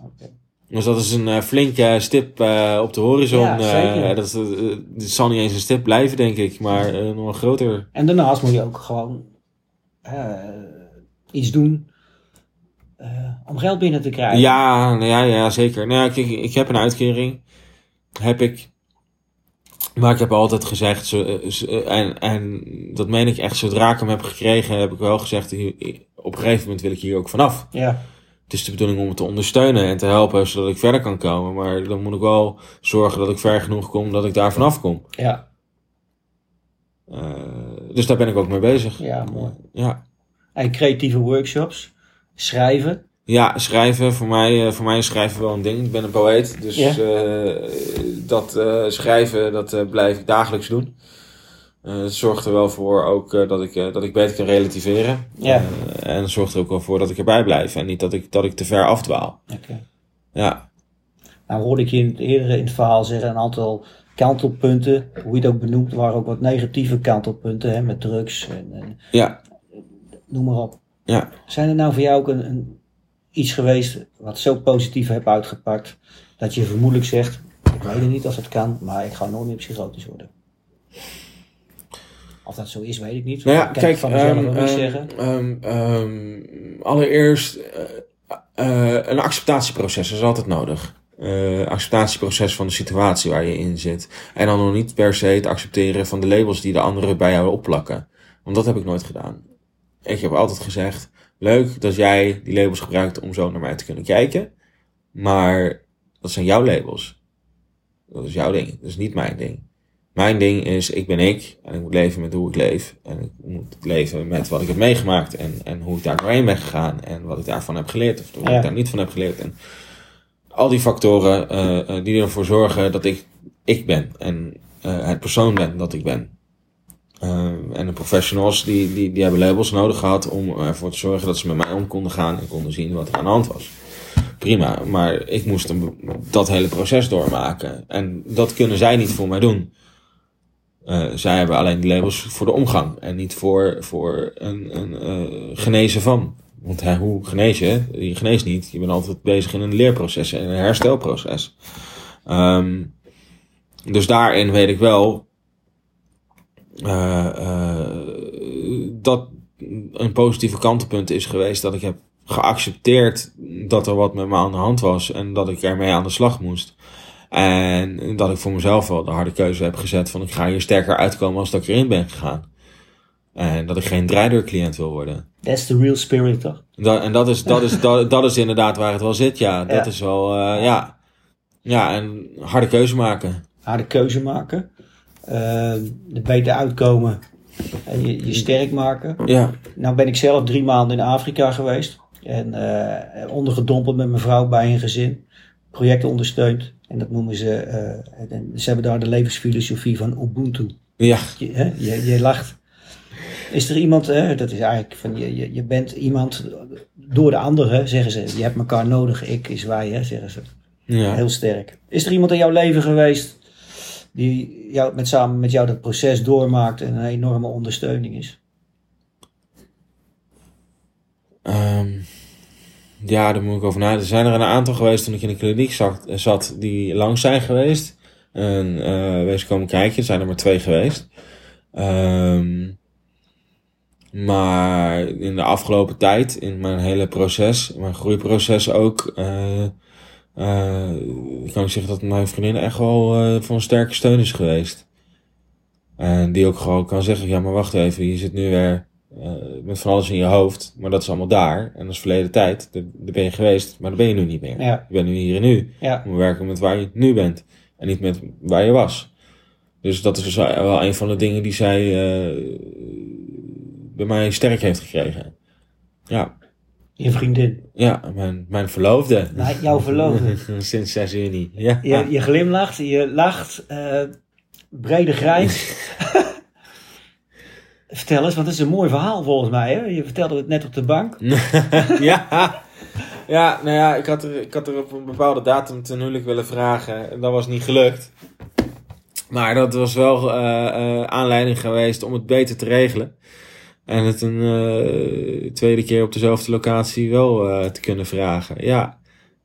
Okay. Dus dat is een uh, flinke stip uh, op de horizon. Ja, dat, dat, zal niet eens een stip blijven, denk ik, maar nog een groter. En daarnaast moet je ook gewoon iets doen om geld binnen te krijgen. Ja, nou ja, ja zeker. Nou ja, kijk, ik heb een uitkering. Heb ik. Maar ik heb altijd gezegd, zo, en, en dat meen ik echt, zodra ik hem heb gekregen, heb ik wel gezegd, op een gegeven moment wil ik hier ook vanaf. Ja. Het is de bedoeling om het te ondersteunen en te helpen, zodat ik verder kan komen. Maar dan moet ik wel zorgen dat ik ver genoeg kom, dat ik daar vanaf kom. Ja. Uh, dus daar ben ik ook mee bezig. Ja, mooi. Ja. En creatieve workshops? Schrijven? Ja, schrijven. Voor mij, voor mij is schrijven wel een ding. Ik ben een poëet. Dus Ja. uh, dat uh, schrijven, dat blijf ik dagelijks doen. Het zorgt er wel voor ook dat, ik, dat ik beter kan relativeren. Ja. en zorgt er ook wel voor dat ik erbij blijf. En niet dat ik, dat ik te ver afdwaal. Oké. Ja. Nou hoorde ik je in het eerdere in het verhaal zeggen een aantal kantelpunten. Hoe je het ook benoemt, waren ook wat negatieve kantelpunten. Hè, met drugs en, en Ja. noem maar op. Ja. Zijn er nou voor jou ook een, een, iets geweest wat zo positief heb uitgepakt, dat je vermoedelijk zegt, ik weet het niet of het kan, maar ik ga nooit meer psychotisch worden? Of dat zo is, weet ik niet. Nou ja, kijk, het van mezelf um, niet um, zeggen. um, allereerst uh, uh, een acceptatieproces is altijd nodig. Uh, acceptatieproces van de situatie waar je in zit. En dan nog niet per se het accepteren van de labels die de anderen bij jou opplakken. Want dat heb ik nooit gedaan. Ik heb altijd gezegd, leuk dat jij die labels gebruikt om zo naar mij te kunnen kijken. Maar dat zijn jouw labels. Dat is jouw ding. Dat is niet mijn ding. Mijn ding is, ik ben ik. En ik moet leven met hoe ik leef. En ik moet leven met wat ik heb meegemaakt. En, en hoe ik daar doorheen ben gegaan. En wat ik daarvan heb geleerd. Of wat Ja. ik daar niet van heb geleerd. En al die factoren uh, die ervoor zorgen dat ik ik ben. En uh, het persoon ben dat ik ben. Uh, en de professionals die, die, die hebben labels nodig gehad om ervoor te zorgen dat ze met mij om konden gaan en konden zien wat er aan de hand was. Prima, maar ik moest een, dat hele proces doormaken. En dat kunnen zij niet voor mij doen. Uh, zij hebben alleen die labels voor de omgang en niet voor, voor een, een uh, genezen van. Want hoe genees je? Je geneest niet. Je bent altijd bezig in een leerproces en een herstelproces. Um, dus daarin weet ik wel uh, dat een positieve kantelpunt is geweest dat ik heb geaccepteerd dat er wat met me aan de hand was en dat ik ermee aan de slag moest. En dat ik voor mezelf wel de harde keuze heb gezet van ik ga hier sterker uitkomen als dat ik erin ben gegaan. En dat ik geen draaideurcliënt wil worden. That's the real spirit, toch? Dat, en dat is, dat, is, <laughs> dat, dat is inderdaad waar het wel zit, ja. Dat Ja. is wel, eh, ja. Ja, en harde keuze maken. Harde keuze maken. er beter uitkomen. En je, je sterk maken. Ja, Nou ben ik zelf drie maanden in Afrika geweest. En eh, ondergedompeld met mijn vrouw bij een gezin. Projecten ondersteund. En dat noemen ze... eh, en ze hebben daar de levensfilosofie van Ubuntu. ja, Je, hè, je, je lacht. Is er iemand, hè, dat is eigenlijk van je, je, je bent iemand door de ander, hè, zeggen ze. Je hebt elkaar nodig, ik is wij, hè, zeggen ze. ja. Heel sterk. Is er iemand in jouw leven geweest die jou, met, samen met jou dat proces doormaakt en een enorme ondersteuning is? Ehm, ja, daar moet ik over nadenken. Er zijn er een aantal geweest toen ik in de kliniek zat, zat die lang zijn geweest. En eh wees komen kijken. Er zijn er maar twee geweest. Ehm, maar in de afgelopen tijd, in mijn hele proces, mijn groeiproces ook, eh eh, kan ik zeggen dat mijn vriendin echt wel eh, van sterke steun is geweest. En die ook gewoon kan zeggen, ja maar wacht even, je zit nu weer met van alles in je hoofd, maar dat is allemaal daar. En dat is verleden tijd, daar, ben je geweest, maar daar ben je nu niet meer. Ja. Je bent nu hier en nu. Ja, We werken met waar je nu bent en niet met waar je was. Dus dat is dus wel een van de dingen die zij eh, bij mij sterk heeft gekregen. Ja, je vriendin. ja mijn, mijn verloofde. Nou, jouw verloofde. <laughs> Sinds 6 juni. Ja. Je, je glimlacht, je lacht, eh, brede grijns. <laughs> Vertel eens, want het is een mooi verhaal volgens mij. Hè? Je vertelde het net op de bank. <laughs> ja. Ja, nou ja, ik had, er, ik had er op een bepaalde datum ten huwelijk willen vragen. En dat was niet gelukt. Maar dat was wel eh, eh, aanleiding geweest om het beter te regelen. En het een eh, tweede keer op dezelfde locatie wel te kunnen vragen. Ja.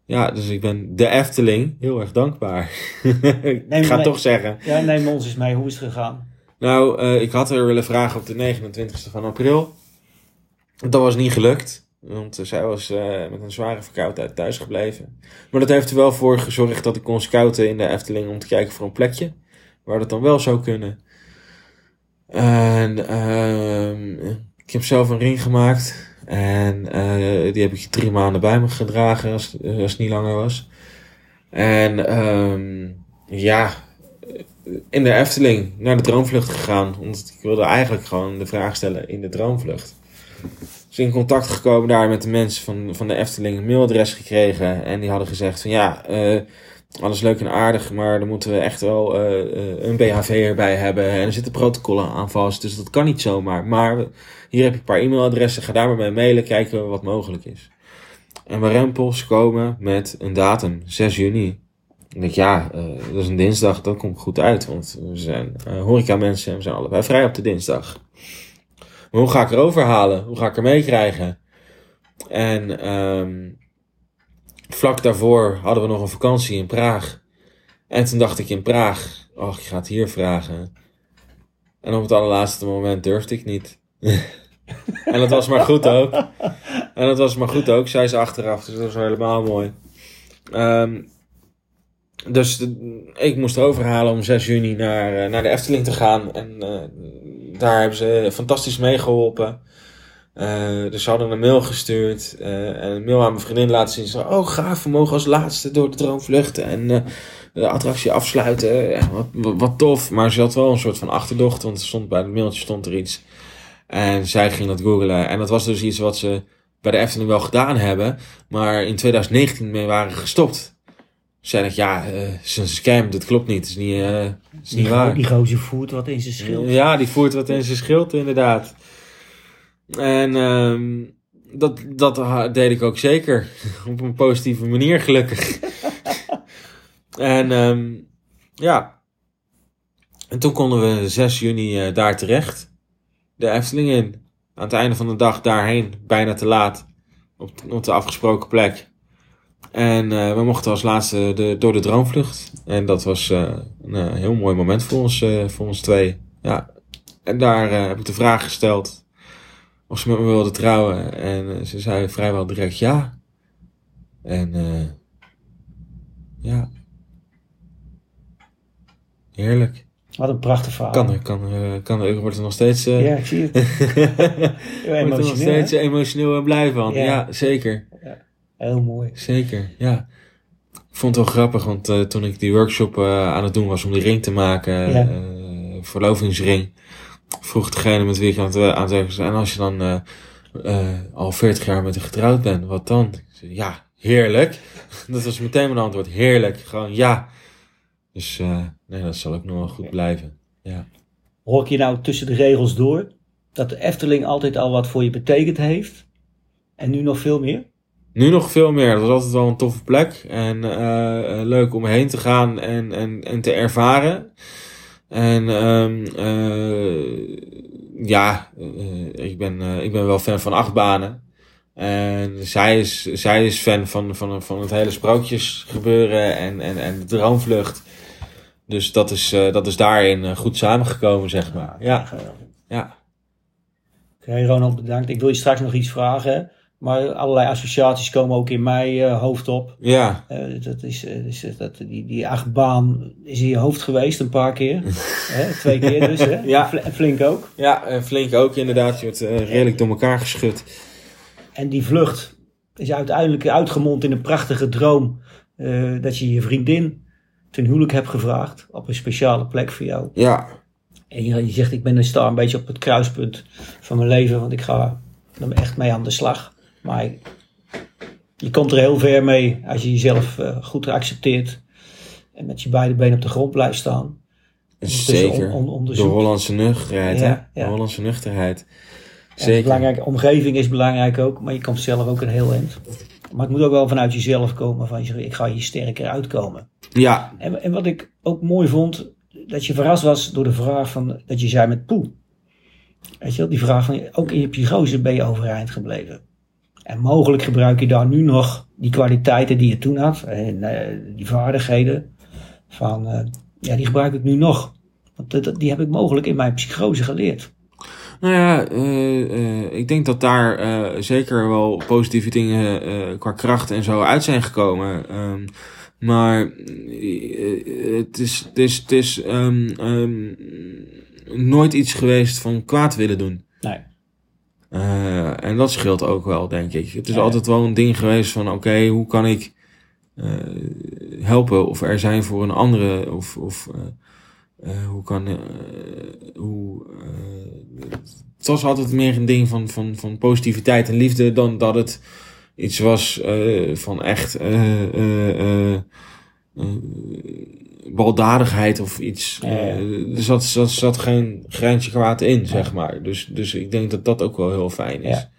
ja, dus ik ben de Efteling heel erg dankbaar. <laughs> ik Neem ga toch zeggen. Ja, neem ons eens mee. Hoe is het gegaan? Nou, eh, ik had er willen vragen op de 29e van april. Dat was niet gelukt. Want eh, zij was eh, met een zware verkoudheid thuis gebleven. Maar dat heeft er wel voor gezorgd dat ik kon scouten in de Efteling om te kijken voor een plekje. Waar dat dan wel zou kunnen. En ehm, ik heb zelf een ring gemaakt. En die heb ik drie maanden bij me gedragen als, als het niet langer was. En ehm, ja, in de Efteling naar de droomvlucht gegaan. Want ik wilde eigenlijk gewoon de vraag stellen in de droomvlucht. Dus in contact gekomen daar met de mensen van, van de Efteling, een mailadres gekregen. En die hadden gezegd van ja, eh, alles leuk en aardig, maar dan moeten we echt wel eh, eh, een BHV erbij hebben. En er zitten protocollen aan vast, dus dat kan niet zomaar. Maar hier heb je een paar e-mailadressen, ga daar maar mee mailen, kijken wat mogelijk is. En mijn rempels komen met een datum, 6 juni. Ik ja, eh, dat is een dinsdag, dat komt goed uit. Want we zijn uh, horeca mensen en we zijn allebei vrij op de dinsdag. Maar hoe ga ik erover halen? Hoe ga ik er meekrijgen? En ehm, vlak daarvoor hadden we nog een vakantie in Praag. En toen dacht ik in Praag, oh, ik ga het hier vragen. En op het allerlaatste moment durfde ik niet. <laughs> en dat was maar goed ook. En dat was maar goed ook, zei ze achteraf. Dus dat was helemaal mooi. Ehm, dus ik moest overhalen om 6 juni naar, eh, naar de Efteling te gaan. En eh, daar hebben ze fantastisch meegeholpen. Eh, dus ze hadden een mail gestuurd. en een mail aan mijn vriendin laten zien. Ze zei, oh gaaf, we mogen als laatste door de droom vluchten. En de attractie afsluiten. Ja, wat, wat, tof. Maar ze had wel een soort van achterdocht. Want stond bij het mailtje stond er iets. En zij ging dat googlen. En dat was dus iets wat ze bij de Efteling wel gedaan hebben. Maar in 2019 mee waren gestopt. Zei ik, ja, eh, het is een scam, dat klopt niet. Het is niet, eh, het is niet Die, waar. die gozer voert wat in zijn schild. Ja, die voert wat in zijn schild, inderdaad. En ehm, dat, dat deed ik ook zeker. <laughs> Op een positieve manier, gelukkig. <laughs> en ehm, ja. En toen konden we 6 juni eh, daar terecht. De Efteling in. Aan het einde van de dag daarheen, bijna te laat. Op, op de afgesproken plek. En eh, we mochten als laatste de, door de droomvlucht. En dat was eh, een eh, heel mooi moment voor ons, voor ons twee. Ja. En daar heb ik de vraag gesteld of ze met me wilde trouwen. En ze zei vrijwel direct ja. En ja. Heerlijk. Wat een prachtig verhaal. Kan er, kan er, kan er, wordt er nog steeds... Ja, ik zie het. <laughs> Wordt er nog steeds emotioneel en blij van. Ja. Ja, zeker. Heel mooi. Zeker, ja. Ik vond het wel grappig, want eh, toen ik die workshop eh, aan het doen was om die ring te maken, Ja. eh, verlovingsring, vroeg degene met wie ik aan het, aan het werken was, en als je dan al 40 jaar met haar getrouwd bent, wat dan? Ik zei, ja, heerlijk. <laughs> Dat was meteen mijn antwoord, heerlijk. Gewoon ja. Dus nee, dat zal ook nog wel goed blijven. Ja. Hoor ik je nou tussen de regels door dat de Efteling altijd al wat voor je betekend heeft? En nu nog veel meer? Nu nog veel meer. Het was altijd wel een toffe plek. En eh, eh, leuk om heen te gaan en, en, en te ervaren. En ehm eh, ja, ik, ben, ik ben wel fan van achtbanen. En zij is, zij is fan van, van, van het hele sprookjesgebeuren en, en, en de droomvlucht. Dus dat is, dat is daarin goed samengekomen, zeg maar. Ja, ja. Oké, Ronald, bedankt. Ik wil je straks nog iets vragen. Maar allerlei associaties komen ook in mijn eh, hoofd op. Ja, Eh, dat is, eh, dus dat, die, die achtbaan is in je hoofd geweest een paar keer. <laughs> Hè, twee keer dus, hè? Ja. Fl- flink ook. ja eh, flink ook inderdaad. Je wordt redelijk door elkaar geschud. En die vlucht is uiteindelijk uitgemond in een prachtige droom. dat je je vriendin ten huwelijk hebt gevraagd. Op een speciale plek voor jou. Ja, En je, je zegt, ik ben een star een beetje op het kruispunt van mijn leven. Want ik ga er echt mee aan de slag. Maar je komt er heel ver mee als je jezelf eh, goed accepteert. En met je beide benen op de grond blijft staan. Zeker. on- on- de. Hollandse nuchterheid, Ja, hè? De Hollandse nuchterheid. Zeker. belangrijk, omgeving is belangrijk ook, maar je komt zelf ook een heel eind. Maar het moet ook wel vanuit jezelf komen, van je- ik ga hier sterker uitkomen. Ja, En, en wat ik ook mooi vond, dat je verrast was door de vraag van, dat je zei met poe. Weet je wel, die vraag van, ook in je psychose ben je overeind gebleven. En mogelijk gebruik je daar nu nog die kwaliteiten die je toen had, en eh, die vaardigheden, van, eh, ja, die gebruik ik nu nog. Want die heb ik mogelijk in mijn psychose geleerd. nou ja, eh, ik denk dat daar zeker wel positieve dingen qua kracht en zo uit zijn gekomen. Ehm, maar het is, het is, het is ehm, ehm, nooit iets geweest van kwaad willen doen. Nee. Eh, en dat scheelt ook wel, denk ik. Het is Ja. altijd wel een ding geweest van, oké, hoe kan ik eh, helpen of er zijn voor een andere? Of, of eh, hoe kan... hoe, het was altijd meer een ding van, van, van positiviteit en liefde dan dat het iets was van echt baldadigheid of iets. Ja. Eh, er zat, zat, geen grensje kwaad in, zeg maar. Dus, dus ik denk dat dat ook wel heel fijn is. Ja.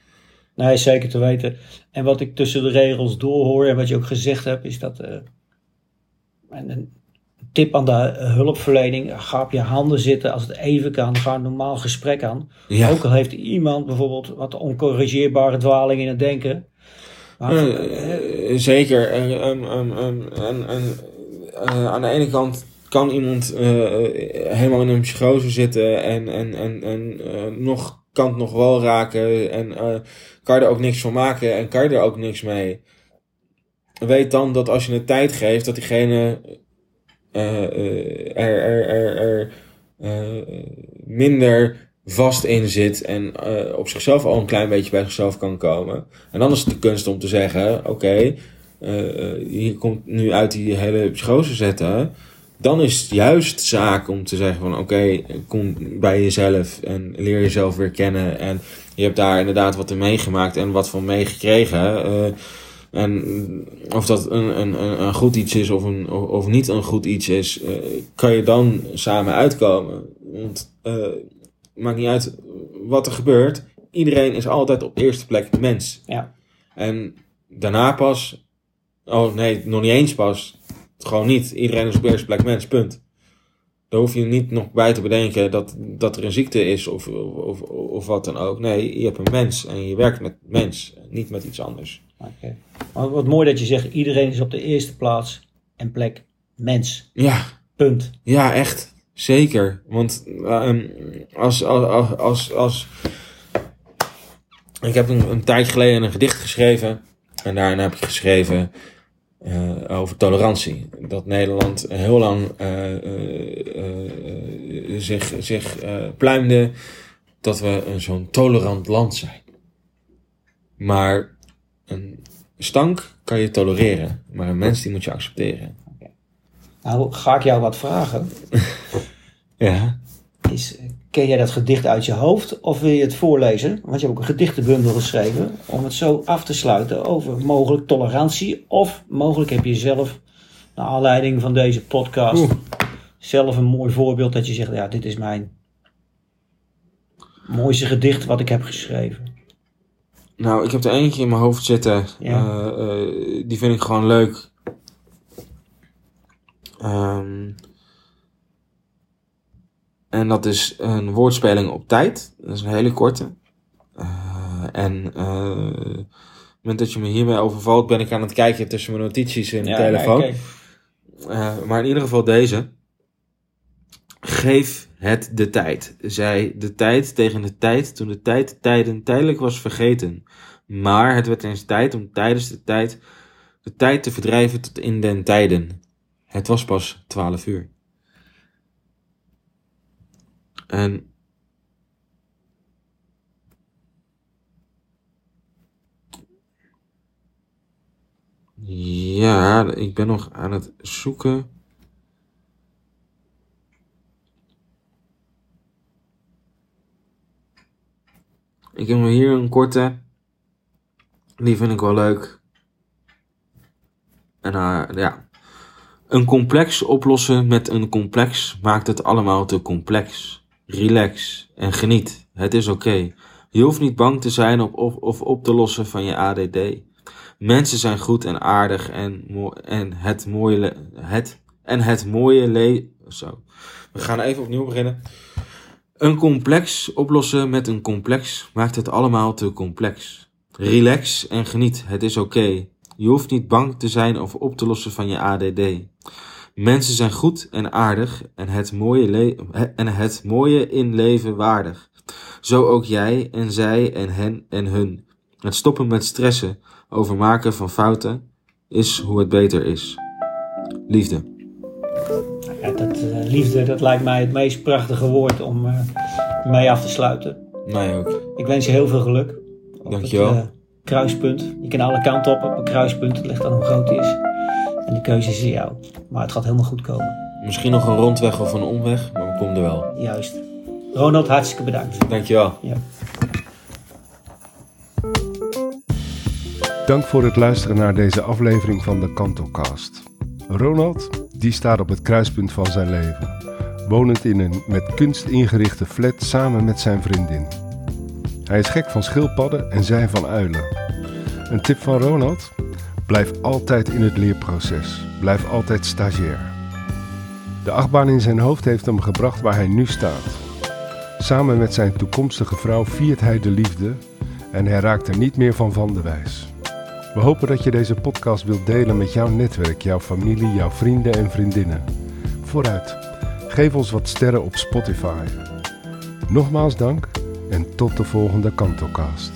Nee, zeker te weten. En wat ik tussen de regels doorhoor en wat je ook gezegd hebt, is dat. en een tip aan de hulpverlening: ga op je handen zitten als het even kan. Ga een normaal gesprek aan. Ook al heeft iemand bijvoorbeeld wat oncorrigeerbare dwaling in het denken. Maar, eh, zeker. En, en, en, en, eh, aan de ene kant kan iemand eh, eh, helemaal in een psychose zitten en, en, en, en nog, kan het nog wel raken en kan je er ook niks van maken en kan je er ook niks mee. Weet dan dat als je het tijd geeft, dat diegene er, er, er, minder vast in zit en op zichzelf al een klein beetje bij zichzelf kan komen. En dan is het de kunst om te zeggen: oké, je komt nu uit die hele psychose zetten. Dan is het juist zaak om te zeggen van oké, kom bij jezelf en leer jezelf weer kennen. En je hebt daar inderdaad wat in meegemaakt en wat van meegekregen. eh en of dat een, een, een, goed iets is of, een, of, niet een goed iets is, eh, kan je dan samen uitkomen. Want eh maakt niet uit wat er gebeurt. Iedereen is altijd op eerste plek mens. Ja. En daarna pas. Oh nee, nog niet eens pas. Gewoon niet. Iedereen is op eerste plek mens, punt. Daar hoef je niet nog bij te bedenken dat, dat er een ziekte is of, of, of, wat dan ook. Nee, je hebt een mens en je werkt met mens, niet met iets anders. Oké. Maar wat mooi dat je zegt: iedereen is op de eerste plaats en plek mens. Ja, Punt. Ja, echt. Zeker. Want ehm, als, als, als, als. Ik heb een, een tijd geleden een gedicht geschreven. En daarin heb ik geschreven. Eh, over tolerantie. Dat Nederland heel lang eh, eh, zich, zich pluimde dat we een zo'n tolerant land zijn. Maar een stank kan je tolereren, maar een mens die moet je accepteren. Nou, ga ik jou wat vragen. <laughs> Ja. Is, ken jij dat gedicht uit je hoofd of wil je het voorlezen? Want je hebt ook een gedichtenbundel geschreven om het zo af te sluiten over mogelijk tolerantie. Of mogelijk heb je zelf, naar aanleiding van deze podcast, Oeh. zelf een mooi voorbeeld dat je zegt, ja, dit is mijn mooiste gedicht wat ik heb geschreven. Nou, ik heb er eentje in mijn hoofd zitten. Ja. Eh, eh, die vind ik gewoon leuk. Ehm, en dat is een woordspeling op tijd. Dat is een hele korte. Eh, en eh, op het moment dat je me hierbij overvalt, ben ik aan het kijken tussen mijn notities in de telefoon. kijk, Eh, maar in ieder geval deze. Geef het de tijd. Zij de tijd tegen de tijd toen de tijd tijden tijdelijk was vergeten. Maar het werd eens tijd om tijdens de tijd de tijd te verdrijven tot in den tijden. Het was pas twaalf uur. En ja, ik ben nog aan het zoeken. Ik heb hier een korte. Die vind ik wel leuk. En uh, ja. Een complex oplossen met een complex maakt het allemaal te complex. Relax en geniet. Het is oké. Je hoeft niet bang te zijn op, of, of op te lossen van je ADD. Mensen zijn goed en aardig en, en het mooie het en het mooie le zo. We gaan even opnieuw beginnen. Een complex oplossen met een complex maakt het allemaal te complex. Relax en geniet, het is oké. Je hoeft niet bang te zijn of op te lossen van je ADD. Mensen zijn goed en aardig en het mooie, en het mooie in leven waardig. Zo ook jij en zij en hen en hun. Het stoppen met stressen over maken van fouten is hoe het beter is. Liefde. Ja, dat, eh, liefde, dat lijkt mij het meest prachtige woord om eh, mee af te sluiten. Mij ook. Ik wens je heel veel geluk. Dankjewel. Het, eh, kruispunt. Je kan alle kanten op op een kruispunt. Het ligt aan hoe groot die is. En de keuze is aan jou. Maar het gaat helemaal goed komen. Misschien nog een rondweg of een omweg, maar we komen er wel. Juist. Ronald, hartstikke bedankt. Dankjewel. Ja. Dank voor het luisteren naar deze aflevering van de Kantocast. Ronald, die staat op het kruispunt van zijn leven. Wonend in een met kunst ingerichte flat samen met zijn vriendin. Hij is gek van schildpadden en zij van uilen. Een tip van Ronald? Blijf altijd in het leerproces. Blijf altijd stagiair. De achtbaan in zijn hoofd heeft hem gebracht waar hij nu staat. Samen met zijn toekomstige vrouw viert hij de liefde en hij raakt er niet meer van van de wijs. We hopen dat je deze podcast wilt delen met jouw netwerk, jouw familie, jouw vrienden en vriendinnen. Vooruit, geef ons wat sterren op Spotify. Nogmaals dank en tot de volgende Kantocast.